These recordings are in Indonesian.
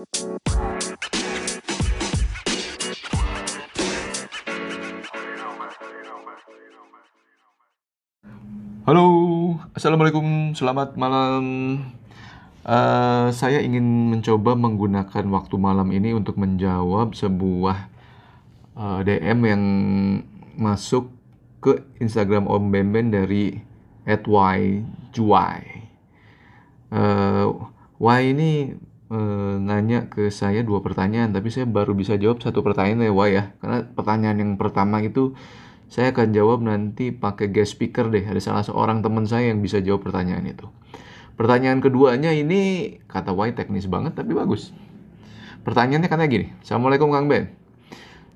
Halo, assalamualaikum, selamat malam. Uh, saya ingin mencoba menggunakan waktu malam ini untuk menjawab sebuah uh, eh, DM yang masuk ke Instagram Om Bemben dari @yjuai. Uh, y ini uh, nanya ke saya dua pertanyaan, tapi saya baru bisa jawab satu pertanyaan ya ya, karena pertanyaan yang pertama itu saya akan jawab nanti pakai guest speaker deh. Ada salah seorang teman saya yang bisa jawab pertanyaan itu. Pertanyaan keduanya ini kata Y teknis banget tapi bagus. Pertanyaannya karena gini. Assalamualaikum Kang Ben.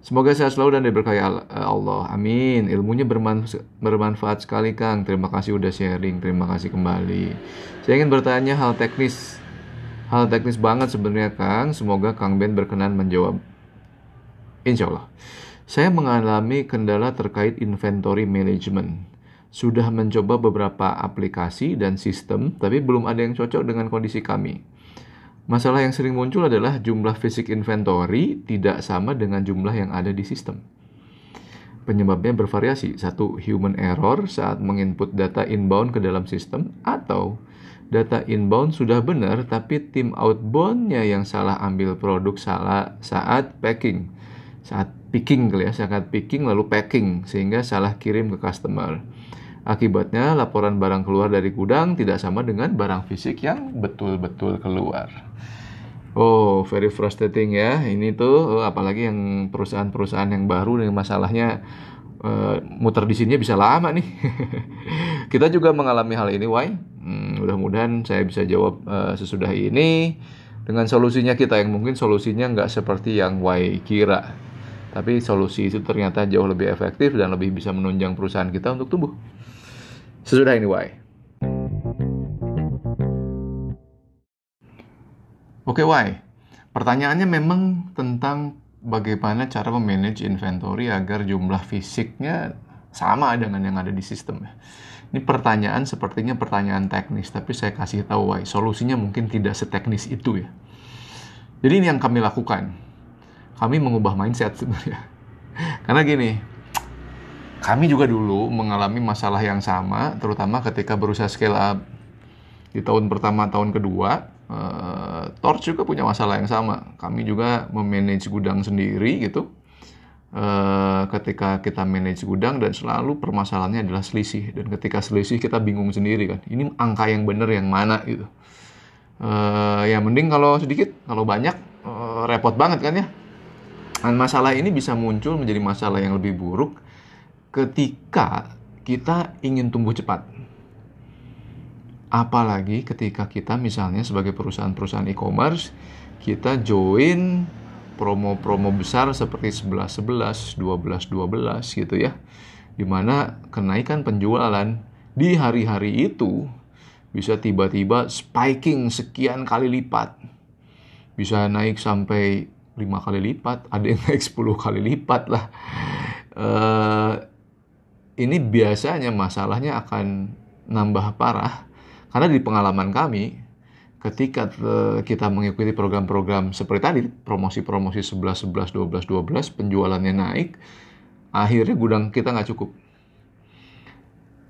Semoga sehat selalu dan diberkahi Allah. Amin. Ilmunya bermanfaat sekali Kang. Terima kasih udah sharing. Terima kasih kembali. Saya ingin bertanya hal teknis. Hal teknis banget sebenarnya Kang. Semoga Kang Ben berkenan menjawab. Insya Allah. Saya mengalami kendala terkait inventory management. Sudah mencoba beberapa aplikasi dan sistem, tapi belum ada yang cocok dengan kondisi kami. Masalah yang sering muncul adalah jumlah fisik inventory tidak sama dengan jumlah yang ada di sistem. Penyebabnya bervariasi. Satu, human error saat menginput data inbound ke dalam sistem, atau data inbound sudah benar tapi tim outboundnya yang salah ambil produk salah saat packing saat picking kali ya, saat picking lalu packing sehingga salah kirim ke customer. Akibatnya laporan barang keluar dari gudang tidak sama dengan barang fisik yang betul-betul keluar. Oh, very frustrating ya. Ini tuh oh, apalagi yang perusahaan-perusahaan yang baru dengan masalahnya uh, muter di sini bisa lama nih. Kita juga mengalami hal ini, why? Hmm, mudah-mudahan saya bisa jawab uh, sesudah ini dengan solusinya kita yang mungkin solusinya nggak seperti yang Y kira. Tapi solusi itu ternyata jauh lebih efektif dan lebih bisa menunjang perusahaan kita untuk tumbuh. Sesudah ini, Y. Oke, Y. Pertanyaannya memang tentang bagaimana cara memanage inventory agar jumlah fisiknya sama dengan yang ada di sistem. Ini pertanyaan sepertinya pertanyaan teknis, tapi saya kasih tahu, Y. Solusinya mungkin tidak seteknis itu ya. Jadi ini yang kami lakukan kami mengubah mindset sebenarnya. Karena gini, kami juga dulu mengalami masalah yang sama, terutama ketika berusaha scale up di tahun pertama, tahun kedua. Uh, Torch juga punya masalah yang sama. Kami juga memanage gudang sendiri gitu. Uh, ketika kita manage gudang dan selalu permasalahannya adalah selisih dan ketika selisih kita bingung sendiri kan ini angka yang benar yang mana gitu uh, ya mending kalau sedikit kalau banyak uh, repot banget kan ya dan masalah ini bisa muncul menjadi masalah yang lebih buruk ketika kita ingin tumbuh cepat. Apalagi ketika kita misalnya sebagai perusahaan-perusahaan e-commerce, kita join promo-promo besar seperti 11-11, 12-12 gitu ya. Di mana kenaikan penjualan di hari-hari itu bisa tiba-tiba spiking sekian kali lipat. Bisa naik sampai lima kali lipat, ada yang naik 10 kali lipat lah. Uh, ini biasanya masalahnya akan nambah parah karena di pengalaman kami ketika kita mengikuti program-program seperti tadi promosi-promosi 11 11 12 12 penjualannya naik akhirnya gudang kita nggak cukup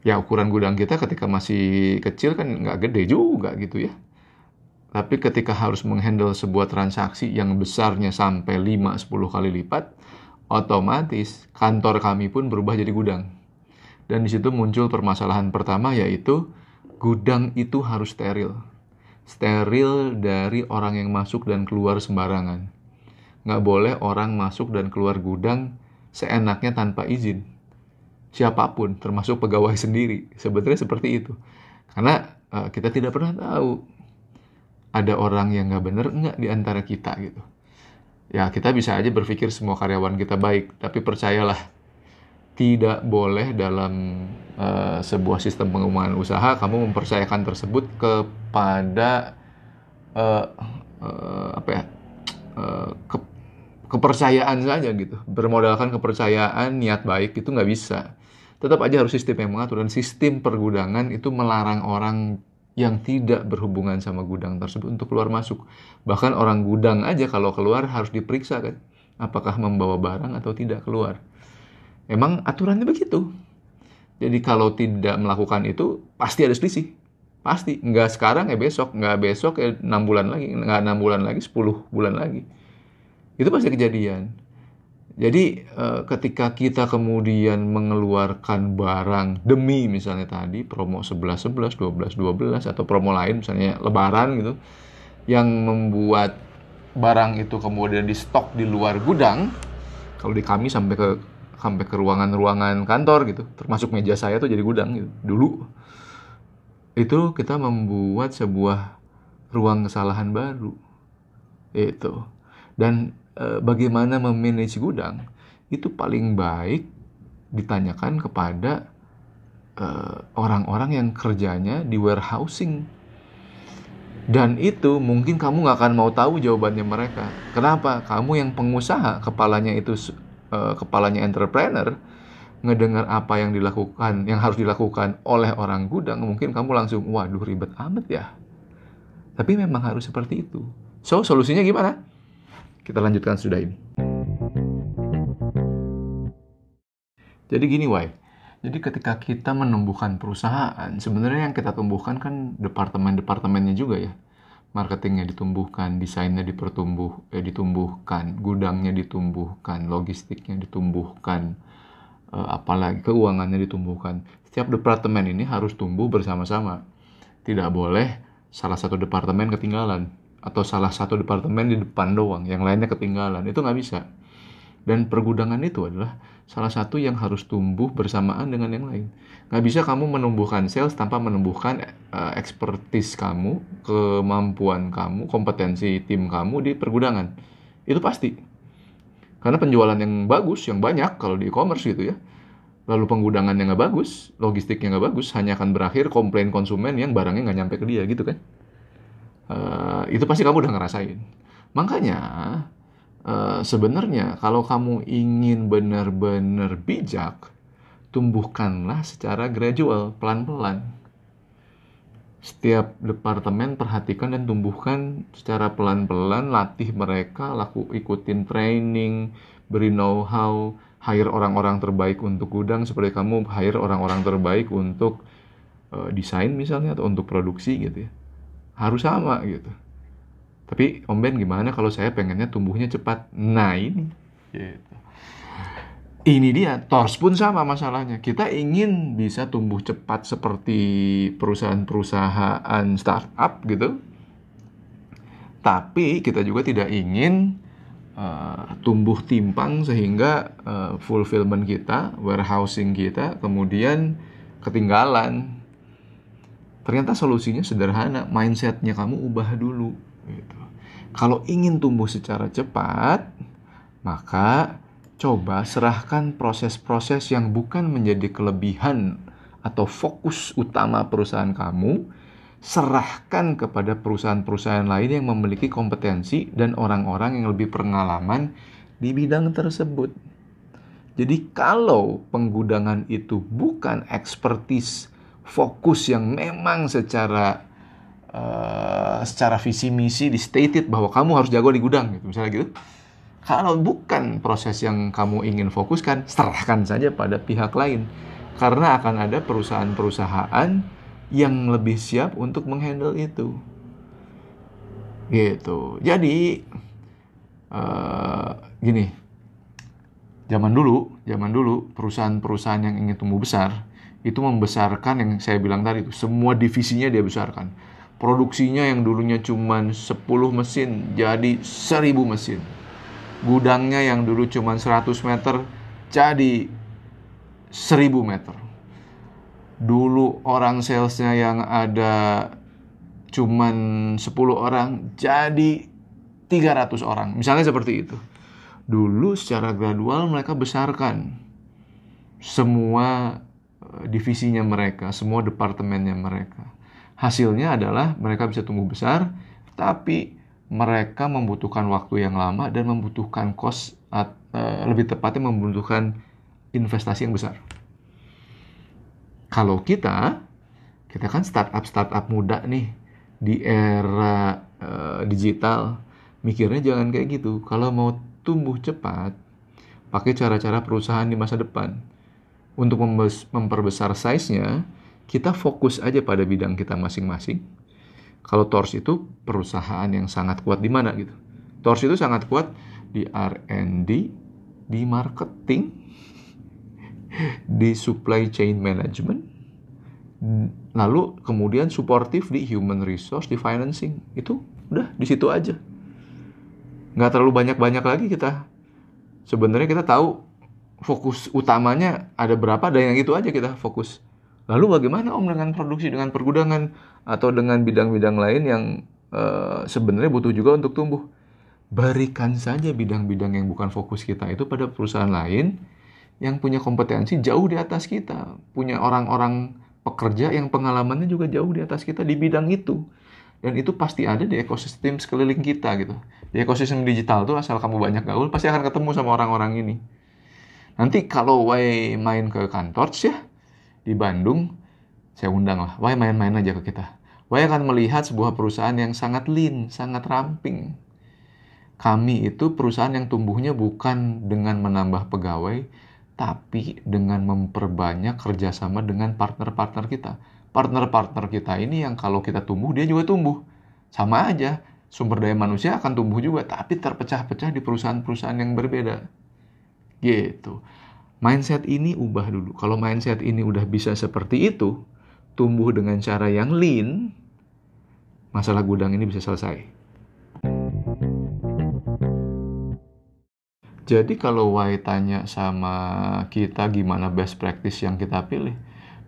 ya ukuran gudang kita ketika masih kecil kan nggak gede juga gitu ya tapi ketika harus menghandle sebuah transaksi yang besarnya sampai 5-10 kali lipat, otomatis kantor kami pun berubah jadi gudang. Dan di situ muncul permasalahan pertama yaitu gudang itu harus steril. Steril dari orang yang masuk dan keluar sembarangan. Nggak boleh orang masuk dan keluar gudang seenaknya tanpa izin. Siapa pun, termasuk pegawai sendiri. Sebetulnya seperti itu. Karena uh, kita tidak pernah tahu ada orang yang nggak bener nggak di antara kita gitu. Ya kita bisa aja berpikir semua karyawan kita baik, tapi percayalah tidak boleh dalam uh, sebuah sistem pengembangan usaha kamu mempercayakan tersebut kepada uh, uh, apa ya uh, ke, kepercayaan saja gitu bermodalkan kepercayaan niat baik itu nggak bisa tetap aja harus sistem yang mengatur dan sistem pergudangan itu melarang orang yang tidak berhubungan sama gudang tersebut untuk keluar masuk. Bahkan orang gudang aja kalau keluar harus diperiksa kan, apakah membawa barang atau tidak keluar. Emang aturannya begitu. Jadi kalau tidak melakukan itu pasti ada selisih. Pasti. Nggak sekarang ya besok. Nggak besok ya 6 bulan lagi. Nggak 6 bulan lagi, 10 bulan lagi. Itu pasti kejadian. Jadi eh, ketika kita kemudian mengeluarkan barang demi misalnya tadi promo 11 11, 12 12 atau promo lain misalnya lebaran gitu yang membuat barang itu kemudian di stok di luar gudang kalau di kami sampai ke sampai ke ruangan-ruangan kantor gitu. Termasuk meja saya tuh jadi gudang gitu. Dulu itu kita membuat sebuah ruang kesalahan baru itu dan Eh, bagaimana memanage gudang itu paling baik ditanyakan kepada eh, orang-orang uh, yang kerjanya di warehousing. Dan itu mungkin kamu nggak akan mau tahu jawabannya mereka. Kenapa? Kamu yang pengusaha kepalanya itu uh, kepalanya entrepreneur ngedengar apa yang dilakukan yang harus dilakukan oleh orang gudang mungkin kamu langsung waduh ribet amat ya tapi memang harus seperti itu so solusinya gimana kita lanjutkan sudah ini. Jadi gini, Wai. Jadi ketika kita menumbuhkan perusahaan, sebenarnya yang kita tumbuhkan kan departemen-departemennya juga ya. Marketingnya ditumbuhkan, desainnya dipertumbuh, eh, ditumbuhkan, gudangnya ditumbuhkan, logistiknya ditumbuhkan, eh, apalagi keuangannya ditumbuhkan. Setiap departemen ini harus tumbuh bersama-sama. Tidak boleh salah satu departemen ketinggalan atau salah satu departemen di depan doang, yang lainnya ketinggalan. Itu nggak bisa. Dan pergudangan itu adalah salah satu yang harus tumbuh bersamaan dengan yang lain. Nggak bisa kamu menumbuhkan sales tanpa menumbuhkan uh, expertise kamu, kemampuan kamu, kompetensi tim kamu di pergudangan. Itu pasti. Karena penjualan yang bagus, yang banyak kalau di e-commerce gitu ya. Lalu penggudangan yang nggak bagus, logistik yang nggak bagus, hanya akan berakhir komplain konsumen yang barangnya nggak nyampe ke dia gitu kan. Uh, itu pasti kamu udah ngerasain. Makanya uh, sebenarnya kalau kamu ingin benar-benar bijak, tumbuhkanlah secara gradual, pelan-pelan. Setiap departemen perhatikan dan tumbuhkan secara pelan-pelan, latih mereka, laku ikutin training, beri know-how, hire orang-orang terbaik untuk gudang seperti kamu hire orang-orang terbaik untuk uh, desain misalnya atau untuk produksi gitu ya harus sama gitu. Tapi Om Ben gimana kalau saya pengennya tumbuhnya cepat? Nah ini. Gitu. Ini dia, Tors pun sama masalahnya. Kita ingin bisa tumbuh cepat seperti perusahaan-perusahaan startup gitu. Tapi kita juga tidak ingin uh, tumbuh timpang sehingga uh, fulfillment kita, warehousing kita kemudian ketinggalan Ternyata solusinya sederhana, mindsetnya kamu ubah dulu. Gitu. Kalau ingin tumbuh secara cepat, maka coba serahkan proses-proses yang bukan menjadi kelebihan atau fokus utama perusahaan kamu, serahkan kepada perusahaan-perusahaan lain yang memiliki kompetensi dan orang-orang yang lebih pengalaman di bidang tersebut. Jadi kalau penggudangan itu bukan expertise fokus yang memang secara uh, secara visi misi di stated bahwa kamu harus jago di gudang gitu. Misalnya gitu. Kalau bukan proses yang kamu ingin fokuskan serahkan saja pada pihak lain. Karena akan ada perusahaan-perusahaan yang lebih siap untuk menghandle itu. Gitu. Jadi uh, gini. Zaman dulu zaman dulu perusahaan-perusahaan yang ingin tumbuh besar itu membesarkan yang saya bilang tadi itu. Semua divisinya dia besarkan produksinya yang dulunya cuma 10 mesin jadi 1000 mesin. Gudangnya yang dulu cuma 100 meter jadi 1000 meter. Dulu orang salesnya yang ada cuman 10 orang jadi 300 orang. Misalnya seperti itu. Dulu secara gradual mereka besarkan semua divisinya mereka, semua departemennya mereka. Hasilnya adalah mereka bisa tumbuh besar, tapi mereka membutuhkan waktu yang lama dan membutuhkan cost uh, lebih tepatnya membutuhkan investasi yang besar. Kalau kita kita kan startup startup muda nih di era uh, digital mikirnya jangan kayak gitu kalau mau tumbuh cepat pakai cara-cara perusahaan di masa depan untuk memperbesar size-nya kita fokus aja pada bidang kita masing-masing. Kalau Tors itu perusahaan yang sangat kuat di mana gitu? Tors itu sangat kuat di R&D di marketing di supply chain management lalu kemudian suportif di human resource di financing. Itu udah di situ aja. Nggak terlalu banyak banyak lagi kita. Sebenarnya kita tahu fokus utamanya ada berapa dan yang itu aja kita fokus lalu bagaimana om dengan produksi dengan pergudangan atau dengan bidang-bidang lain yang uh, sebenarnya butuh juga untuk tumbuh berikan saja bidang-bidang yang bukan fokus kita itu pada perusahaan lain yang punya kompetensi jauh di atas kita punya orang-orang pekerja yang pengalamannya juga jauh di atas kita di bidang itu. Dan itu pasti ada di ekosistem sekeliling kita gitu. Di ekosistem digital tuh asal kamu banyak gaul pasti akan ketemu sama orang-orang ini. Nanti kalau Wai main ke kantor ya di Bandung, saya undang lah. Wai main-main aja ke kita. Wai akan melihat sebuah perusahaan yang sangat lean, sangat ramping. Kami itu perusahaan yang tumbuhnya bukan dengan menambah pegawai, tapi dengan memperbanyak kerjasama dengan partner-partner kita. Partner-partner kita ini yang kalau kita tumbuh, dia juga tumbuh. Sama aja, sumber daya manusia akan tumbuh juga, tapi terpecah-pecah di perusahaan-perusahaan yang berbeda. Gitu. Mindset ini ubah dulu. Kalau mindset ini udah bisa seperti itu, tumbuh dengan cara yang lean, masalah gudang ini bisa selesai. Jadi kalau Wai tanya sama kita gimana best practice yang kita pilih,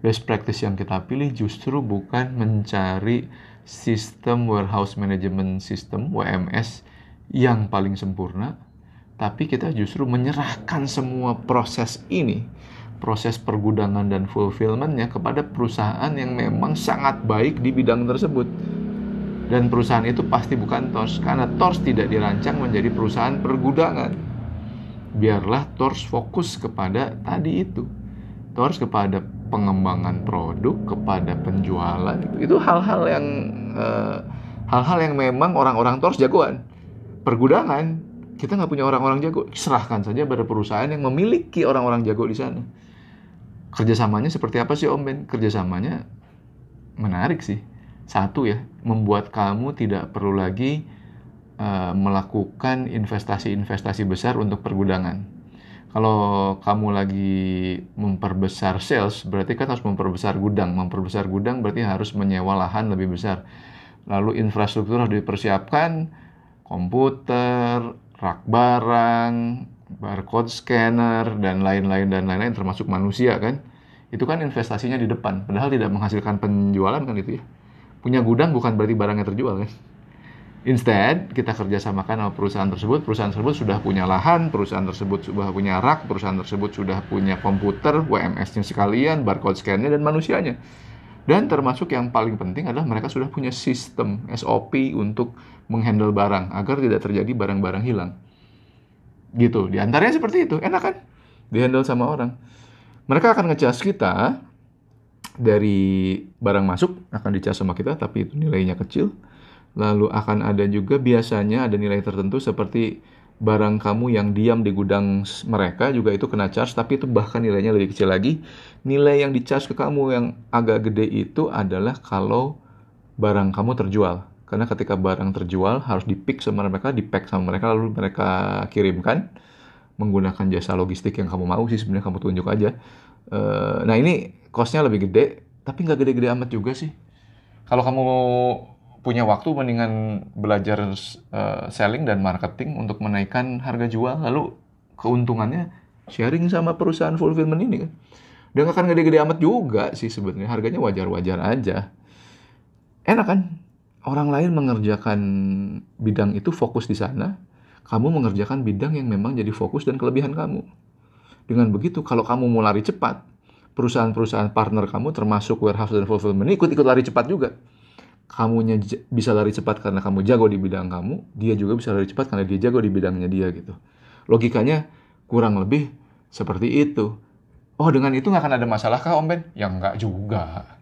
best practice yang kita pilih justru bukan mencari sistem warehouse management system WMS yang paling sempurna, tapi kita justru menyerahkan semua proses ini, proses pergudangan dan fulfillmentnya kepada perusahaan yang memang sangat baik di bidang tersebut. Dan perusahaan itu pasti bukan TORS, karena TORS tidak dirancang menjadi perusahaan pergudangan biarlah Tors fokus kepada tadi itu. Tors kepada pengembangan produk, kepada penjualan. Itu hal-hal yang eh, hal-hal yang memang orang-orang Tors jagoan. Pergudangan, kita nggak punya orang-orang jago. Serahkan saja pada perusahaan yang memiliki orang-orang jago di sana. Kerjasamanya seperti apa sih Om Ben? Kerjasamanya menarik sih. Satu ya, membuat kamu tidak perlu lagi uh, melakukan investasi-investasi besar untuk pergudangan. Kalau kamu lagi memperbesar sales, berarti kan harus memperbesar gudang. Memperbesar gudang berarti harus menyewa lahan lebih besar. Lalu infrastruktur harus dipersiapkan, komputer, rak barang, barcode scanner, dan lain-lain dan lain-lain termasuk manusia kan. Itu kan investasinya di depan, padahal tidak menghasilkan penjualan kan itu ya. Punya gudang bukan berarti barangnya terjual kan. Instead, kita kerjasamakan sama perusahaan tersebut. Perusahaan tersebut sudah punya lahan, perusahaan tersebut sudah punya rak, perusahaan tersebut sudah punya komputer, WMS-nya sekalian, barcode scan-nya, dan manusianya. Dan termasuk yang paling penting adalah mereka sudah punya sistem SOP untuk menghandle barang agar tidak terjadi barang-barang hilang. Gitu. Di antaranya seperti itu. Enak kan? Dihandle sama orang. Mereka akan ngecas kita dari barang masuk akan dicas sama kita tapi itu nilainya kecil Lalu akan ada juga biasanya ada nilai tertentu seperti barang kamu yang diam di gudang mereka juga itu kena charge tapi itu bahkan nilainya lebih kecil lagi. Nilai yang di charge ke kamu yang agak gede itu adalah kalau barang kamu terjual. Karena ketika barang terjual harus di-pick sama mereka, di-pack sama mereka lalu mereka kirimkan menggunakan jasa logistik yang kamu mau sih sebenarnya kamu tunjuk aja. Uh, nah ini costnya lebih gede, tapi nggak gede-gede amat juga sih. Kalau kamu punya waktu mendingan belajar uh, selling dan marketing untuk menaikkan harga jual. Lalu keuntungannya sharing sama perusahaan fulfillment ini kan. Dan akan gede-gede amat juga sih sebenarnya. Harganya wajar-wajar aja. Enak kan? Orang lain mengerjakan bidang itu fokus di sana. Kamu mengerjakan bidang yang memang jadi fokus dan kelebihan kamu. Dengan begitu kalau kamu mau lari cepat perusahaan-perusahaan partner kamu termasuk warehouse dan fulfillment ikut-ikut lari cepat juga kamunya bisa lari cepat karena kamu jago di bidang kamu, dia juga bisa lari cepat karena dia jago di bidangnya dia gitu. Logikanya kurang lebih seperti itu. Oh dengan itu nggak akan ada masalah kah Om Ben? Ya nggak juga.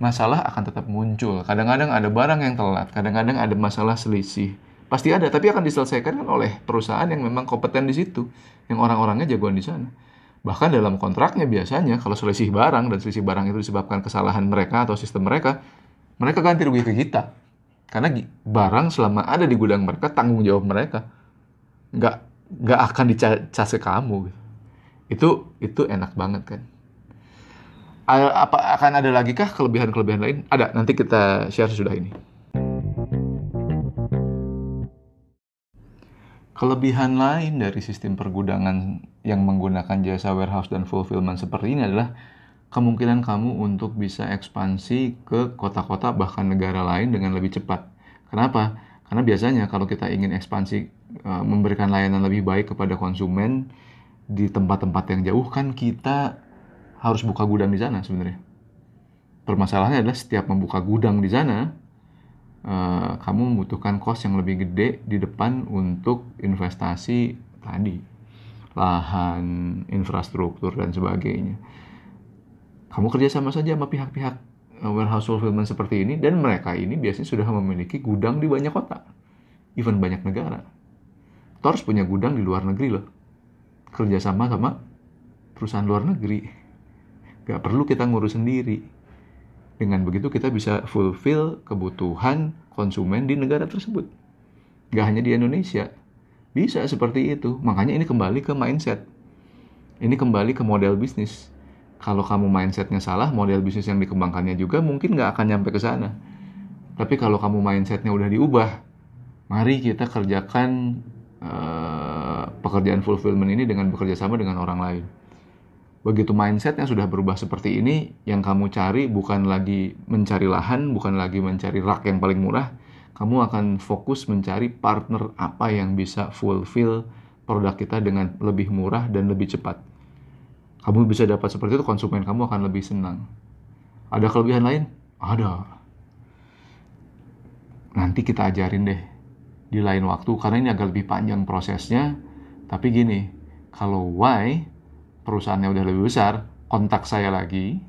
masalah akan tetap muncul. Kadang-kadang ada barang yang telat, kadang-kadang ada masalah selisih. Pasti ada, tapi akan diselesaikan kan oleh perusahaan yang memang kompeten di situ, yang orang-orangnya jagoan di sana. Bahkan dalam kontraknya biasanya kalau selisih barang dan selisih barang itu disebabkan kesalahan mereka atau sistem mereka, mereka ganti rugi ke kita. Karena barang selama ada di gudang mereka tanggung jawab mereka. Nggak nggak akan dicas ke kamu. Itu itu enak banget kan apa akan ada lagi kah kelebihan-kelebihan lain? Ada, nanti kita share sudah ini. Kelebihan lain dari sistem pergudangan yang menggunakan jasa warehouse dan fulfillment seperti ini adalah kemungkinan kamu untuk bisa ekspansi ke kota-kota bahkan negara lain dengan lebih cepat. Kenapa? Karena biasanya kalau kita ingin ekspansi eh, memberikan layanan lebih baik kepada konsumen di tempat-tempat yang jauh kan kita harus buka gudang di sana sebenarnya. Permasalahannya adalah setiap membuka gudang di sana, uh, kamu membutuhkan cost yang lebih gede di depan untuk investasi tadi, lahan, infrastruktur dan sebagainya. Kamu kerja sama saja sama pihak-pihak eh, warehouse fulfillment seperti ini dan mereka ini biasanya sudah memiliki gudang di banyak kota, even banyak negara. Tors punya gudang di luar negeri loh, kerjasama sama perusahaan luar negeri Gak perlu kita ngurus sendiri. Dengan begitu kita bisa fulfill kebutuhan konsumen di negara tersebut. Gak hanya di Indonesia. Bisa seperti itu. Makanya ini kembali ke mindset. Ini kembali ke model bisnis. Kalau kamu mindsetnya salah, model bisnis yang dikembangkannya juga mungkin gak akan nyampe ke sana. Tapi kalau kamu mindsetnya udah diubah, mari kita kerjakan uh, pekerjaan fulfillment ini dengan bekerja sama dengan orang lain begitu mindset yang sudah berubah seperti ini, yang kamu cari bukan lagi mencari lahan, bukan lagi mencari rak yang paling murah, kamu akan fokus mencari partner apa yang bisa fulfill produk kita dengan lebih murah dan lebih cepat. Kamu bisa dapat seperti itu, konsumen kamu akan lebih senang. Ada kelebihan lain? Ada. Nanti kita ajarin deh di lain waktu, karena ini agak lebih panjang prosesnya. Tapi gini, kalau why perusahaannya udah lebih besar, kontak saya lagi.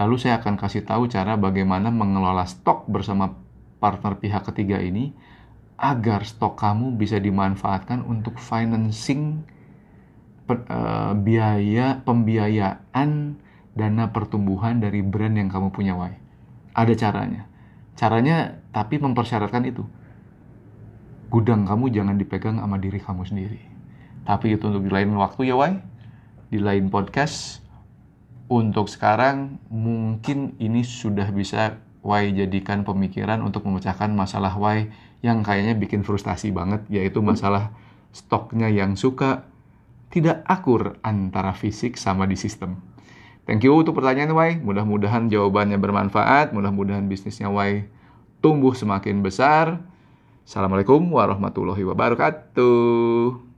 Lalu saya akan kasih tahu cara bagaimana mengelola stok bersama partner pihak ketiga ini agar stok kamu bisa dimanfaatkan untuk financing uh, biaya pembiayaan dana pertumbuhan dari brand yang kamu punya, Wai. Ada caranya. Caranya tapi mempersyaratkan itu. Gudang kamu jangan dipegang sama diri kamu sendiri. Tapi itu untuk di lain waktu ya, Wai di lain podcast. Untuk sekarang mungkin ini sudah bisa Y jadikan pemikiran untuk memecahkan masalah Y yang kayaknya bikin frustasi banget yaitu masalah stoknya yang suka tidak akur antara fisik sama di sistem. Thank you untuk pertanyaan Y. Mudah-mudahan jawabannya bermanfaat, mudah-mudahan bisnisnya Y tumbuh semakin besar. Assalamualaikum warahmatullahi wabarakatuh.